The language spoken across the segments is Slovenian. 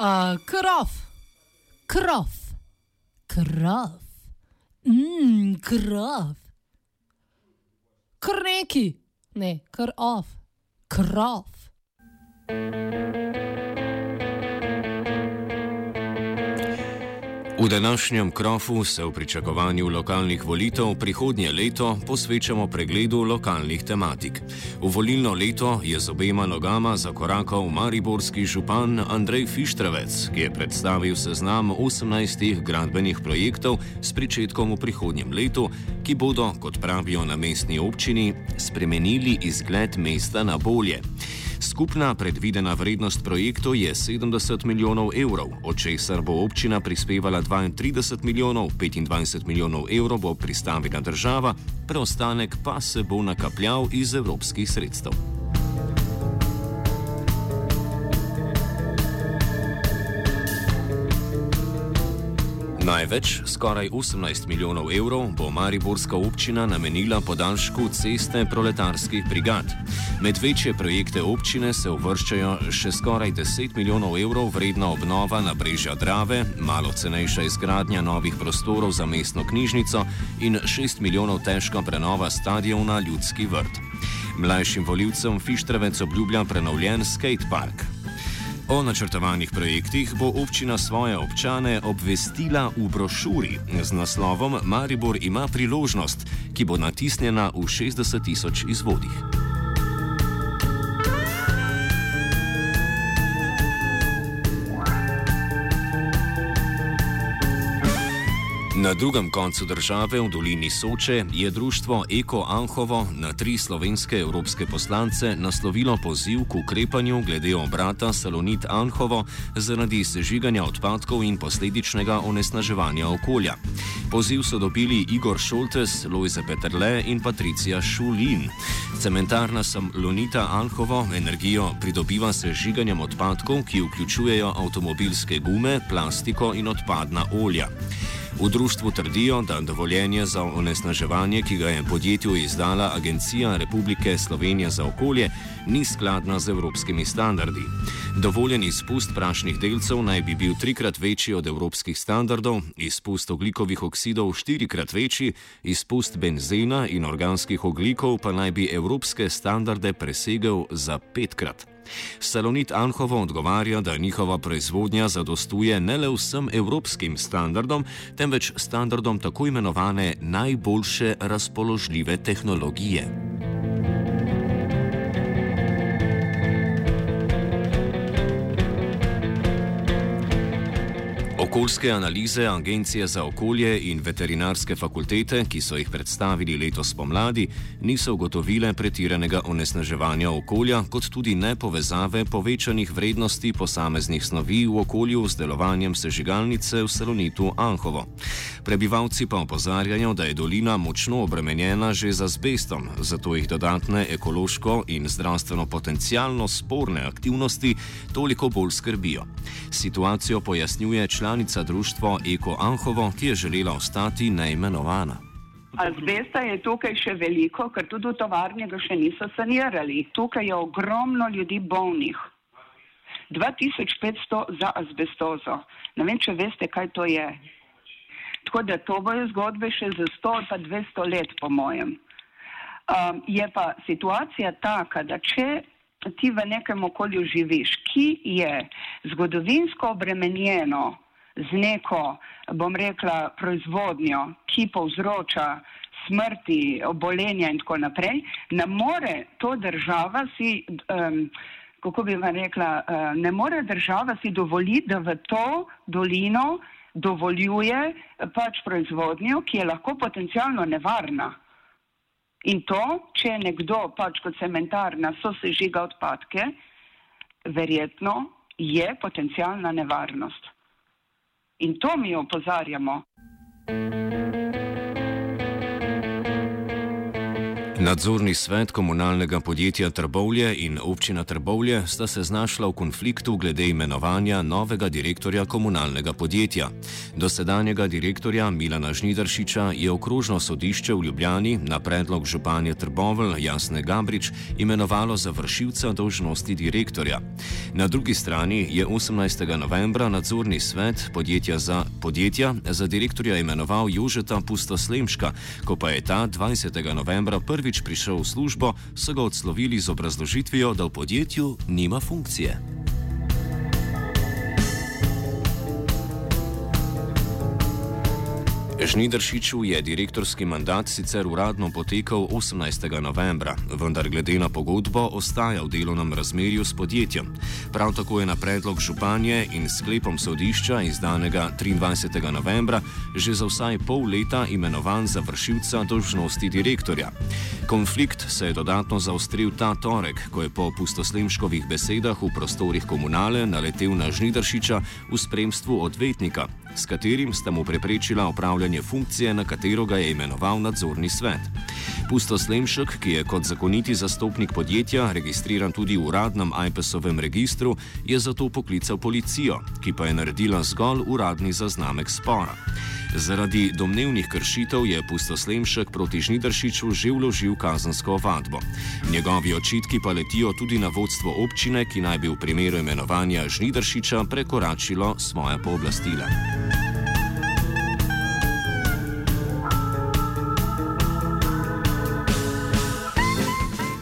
Uh, krov, krov, krov, mmm, krov. Krneki, ne, krov, krov. V današnjem krofu se v pričakovanju lokalnih volitev prihodnje leto posvečamo pregledu lokalnih tematik. V volilno leto je z obema nogama zakorakal mariborski župan Andrej Fištravec, ki je predstavil seznam 18 gradbenih projektov s pričetkom v prihodnjem letu, ki bodo, kot pravijo na mestni občini, spremenili izgled mesta na bolje. Skupna predvidena vrednost projektov je 70 milijonov evrov, od česar bo občina prispevala 32 milijonov, 25 milijonov evrov bo pristavila država, preostanek pa se bo nakapljal iz evropskih sredstev. Največ, skoraj 18 milijonov evrov, bo Mariborska občina namenila podaljšku ceste proletarskih brigad. Med večje projekte občine se uvrščajo še skoraj 10 milijonov evrov vredna obnova na brežja Drave, malo cenejša izgradnja novih prostorov za mestno knjižnico in 6 milijonov težka prenova stadiona Ljudski vrt. Mlajšim voljivcem Fištravec obljublja prenovljen skatepark. O načrtovanih projektih bo občina svoje občane obvestila v brošuri z naslovom Maribor ima priložnost, ki bo natisnjena v 60 tisoč izvodih. Na drugem koncu države, v dolini Soče, je društvo Eko Anhovo na tri slovenske evropske poslance naslovilo poziv k ukrepanju glede obrata Salonit Anhovo zaradi sežiganja odpadkov in posledičnega onesnaževanja okolja. Poziv so dobili Igor Šoltes, Lojze Peterle in Patricija Šulin. Cementarna Salonita Anhovo energijo pridobiva sežiganjem odpadkov, ki vključujejo avtomobilske gume, plastiko in odpadna olja. V društvu trdijo, da dovoljenje za onesnaževanje, ki ga je podjetju izdala Agencija Republike Slovenije za okolje, ni skladna z evropskimi standardi. Dovoljen izpust prašnih delcev naj bi bil trikrat večji od evropskih standardov, izpust oglikovih oksidov štirikrat večji, izpust benzena in organskih oglikov pa naj bi evropske standarde presegel za petkrat. Salonit Anhovo odgovarja, da njihova proizvodnja zadostuje ne le vsem evropskim standardom, temveč standardom tako imenovane najboljše razpoložljive tehnologije. Okoljske analize Agencije za okolje in veterinarske fakultete, ki so jih predstavili letos pomladi, niso ugotovile pretiranega onesnaževanja okolja, kot tudi ne povezave povečanih vrednosti posameznih snovi v okolju z delovanjem sežigalnice v Salonitu Anhovo. Prebivalci pa opozarjajo, da je dolina močno obremenjena že z azbestom, zato jih dodatne ekološko in zdravstveno potencijalno sporne aktivnosti toliko bolj skrbijo. Situacijo pojasnjuje član članica društva Eko Anhovo, ki je želela ostati neimenovana. Azbesta je tukaj še veliko, ker tudi v tovarni ga še niso sanirali. Tukaj je ogromno ljudi bolnih. 2500 za azbestozo. Ne vem, če veste, kaj to je. Tako da to bojo zgodbe še za 100 pa 200 let, po mojem. Um, je pa situacija taka, da če ti v nekem okolju živiš, ki je zgodovinsko obremenjeno, z neko, bom rekla, proizvodnjo, ki povzroča smrti, obolenja in tako naprej, ne more to država si, um, kako bi vam rekla, uh, ne more država si dovoliti, da v to dolino dovoljuje pač proizvodnjo, ki je lahko potencialno nevarna. In to, če nekdo pač kot cementarna so sežiga odpadke, verjetno je potencialna nevarnost. In to mi opozarjamo. Nadzorni svet komunalnega podjetja Trbovlje in občina Trbovlje sta se znašla v konfliktu glede imenovanja novega direktorja komunalnega podjetja. Dosedanjega direktorja Milana Žnidaršiča je okrožno sodišče v Ljubljani na predlog županje Trbovelj Jasne Gabrič imenovalo za vršilca dolžnosti direktorja. Na drugi strani je 18. novembra nadzorni svet podjetja za, podjetja za direktorja imenoval Jožeta Pustoslemška, ko pa je ta 20. novembra prvi prvič prišel v službo, so ga odslovili z obrazložitvijo, da v podjetju nima funkcije. Žnidršiču je direktorski mandat sicer uradno potekal 18. novembra, vendar glede na pogodbo ostaja v delovnem razmerju s podjetjem. Prav tako je na predlog županje in sklepom sodišča izdanega 23. novembra že za vsaj pol leta imenovan za vršilca dožnosti direktorja. Konflikt se je dodatno zaostril ta torek, ko je po pustoslemškovih besedah v prostorih komunale naletel na Žnidršiča v spremstvu odvetnika, s katerim sta mu preprečila upravljanje funkcije, na katero ga je imenoval nadzorni svet. Pusto Slemšek, ki je kot zakoniti zastopnik podjetja registriran tudi v uradnem IPS-ovem registru, je zato poklical policijo, ki pa je naredila zgolj uradni zaznamek spora. Zaradi domnevnih kršitev je Pustoslemšek proti Žnidršiču že vložil kazensko vadbo. Njegovi očitki pa letijo tudi na vodstvo občine, ki naj bi v primeru imenovanja Žnidršiča prekoračilo svoje pooblastila.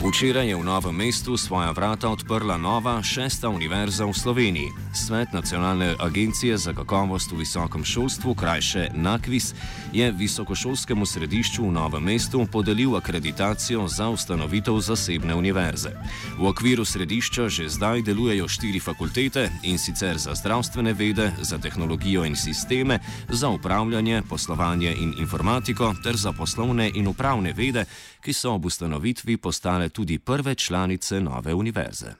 Včeraj je v novem mestu svoja vrata odprla nova šesta univerza v Sloveniji. Svet Nacionalne agencije za kakovost v visokem šolstvu, krajše NAKVIS, je visokošolskemu središču v novem mestu podelil akreditacijo za ustanovitev zasebne univerze. V okviru središča že zdaj delujejo štiri fakultete in sicer za zdravstvene vede, za tehnologijo in sisteme, za upravljanje, poslovanje in informatiko ter za poslovne in upravne vede, ki so ob ustanovitvi postale tudi prve članice nove univerze.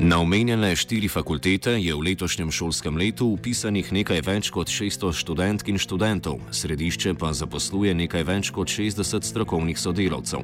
Na omenjene štiri fakultete je v letošnjem šolskem letu upisanih nekaj več kot 600 študentk in študentov, središče pa zaposluje nekaj več kot 60 strokovnih sodelavcev.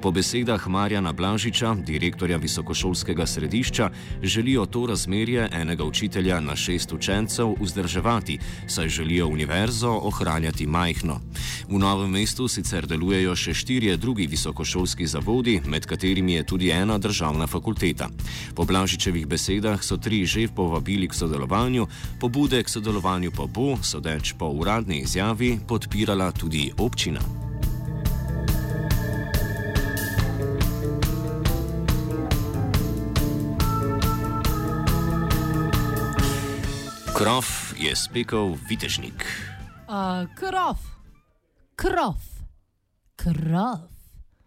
Po besedah Marjana Blažiča, direktorja visokošolskega središča, želijo to razmerje enega učitelja na šest učencev vzdrževati, saj želijo univerzo ohranjati majhno. V novem mestu sicer delujejo še štirje drugi visokošolski zavodi, med katerimi je tudi ena državna fakulteta. Po Blažičevih besedah so tri že povabili k sodelovanju, pobude k sodelovanju pa bo, sodeč po uradni izjavi, podpirala tudi občina. Krov je spekel vitežnik. Uh, krov, krov, krov.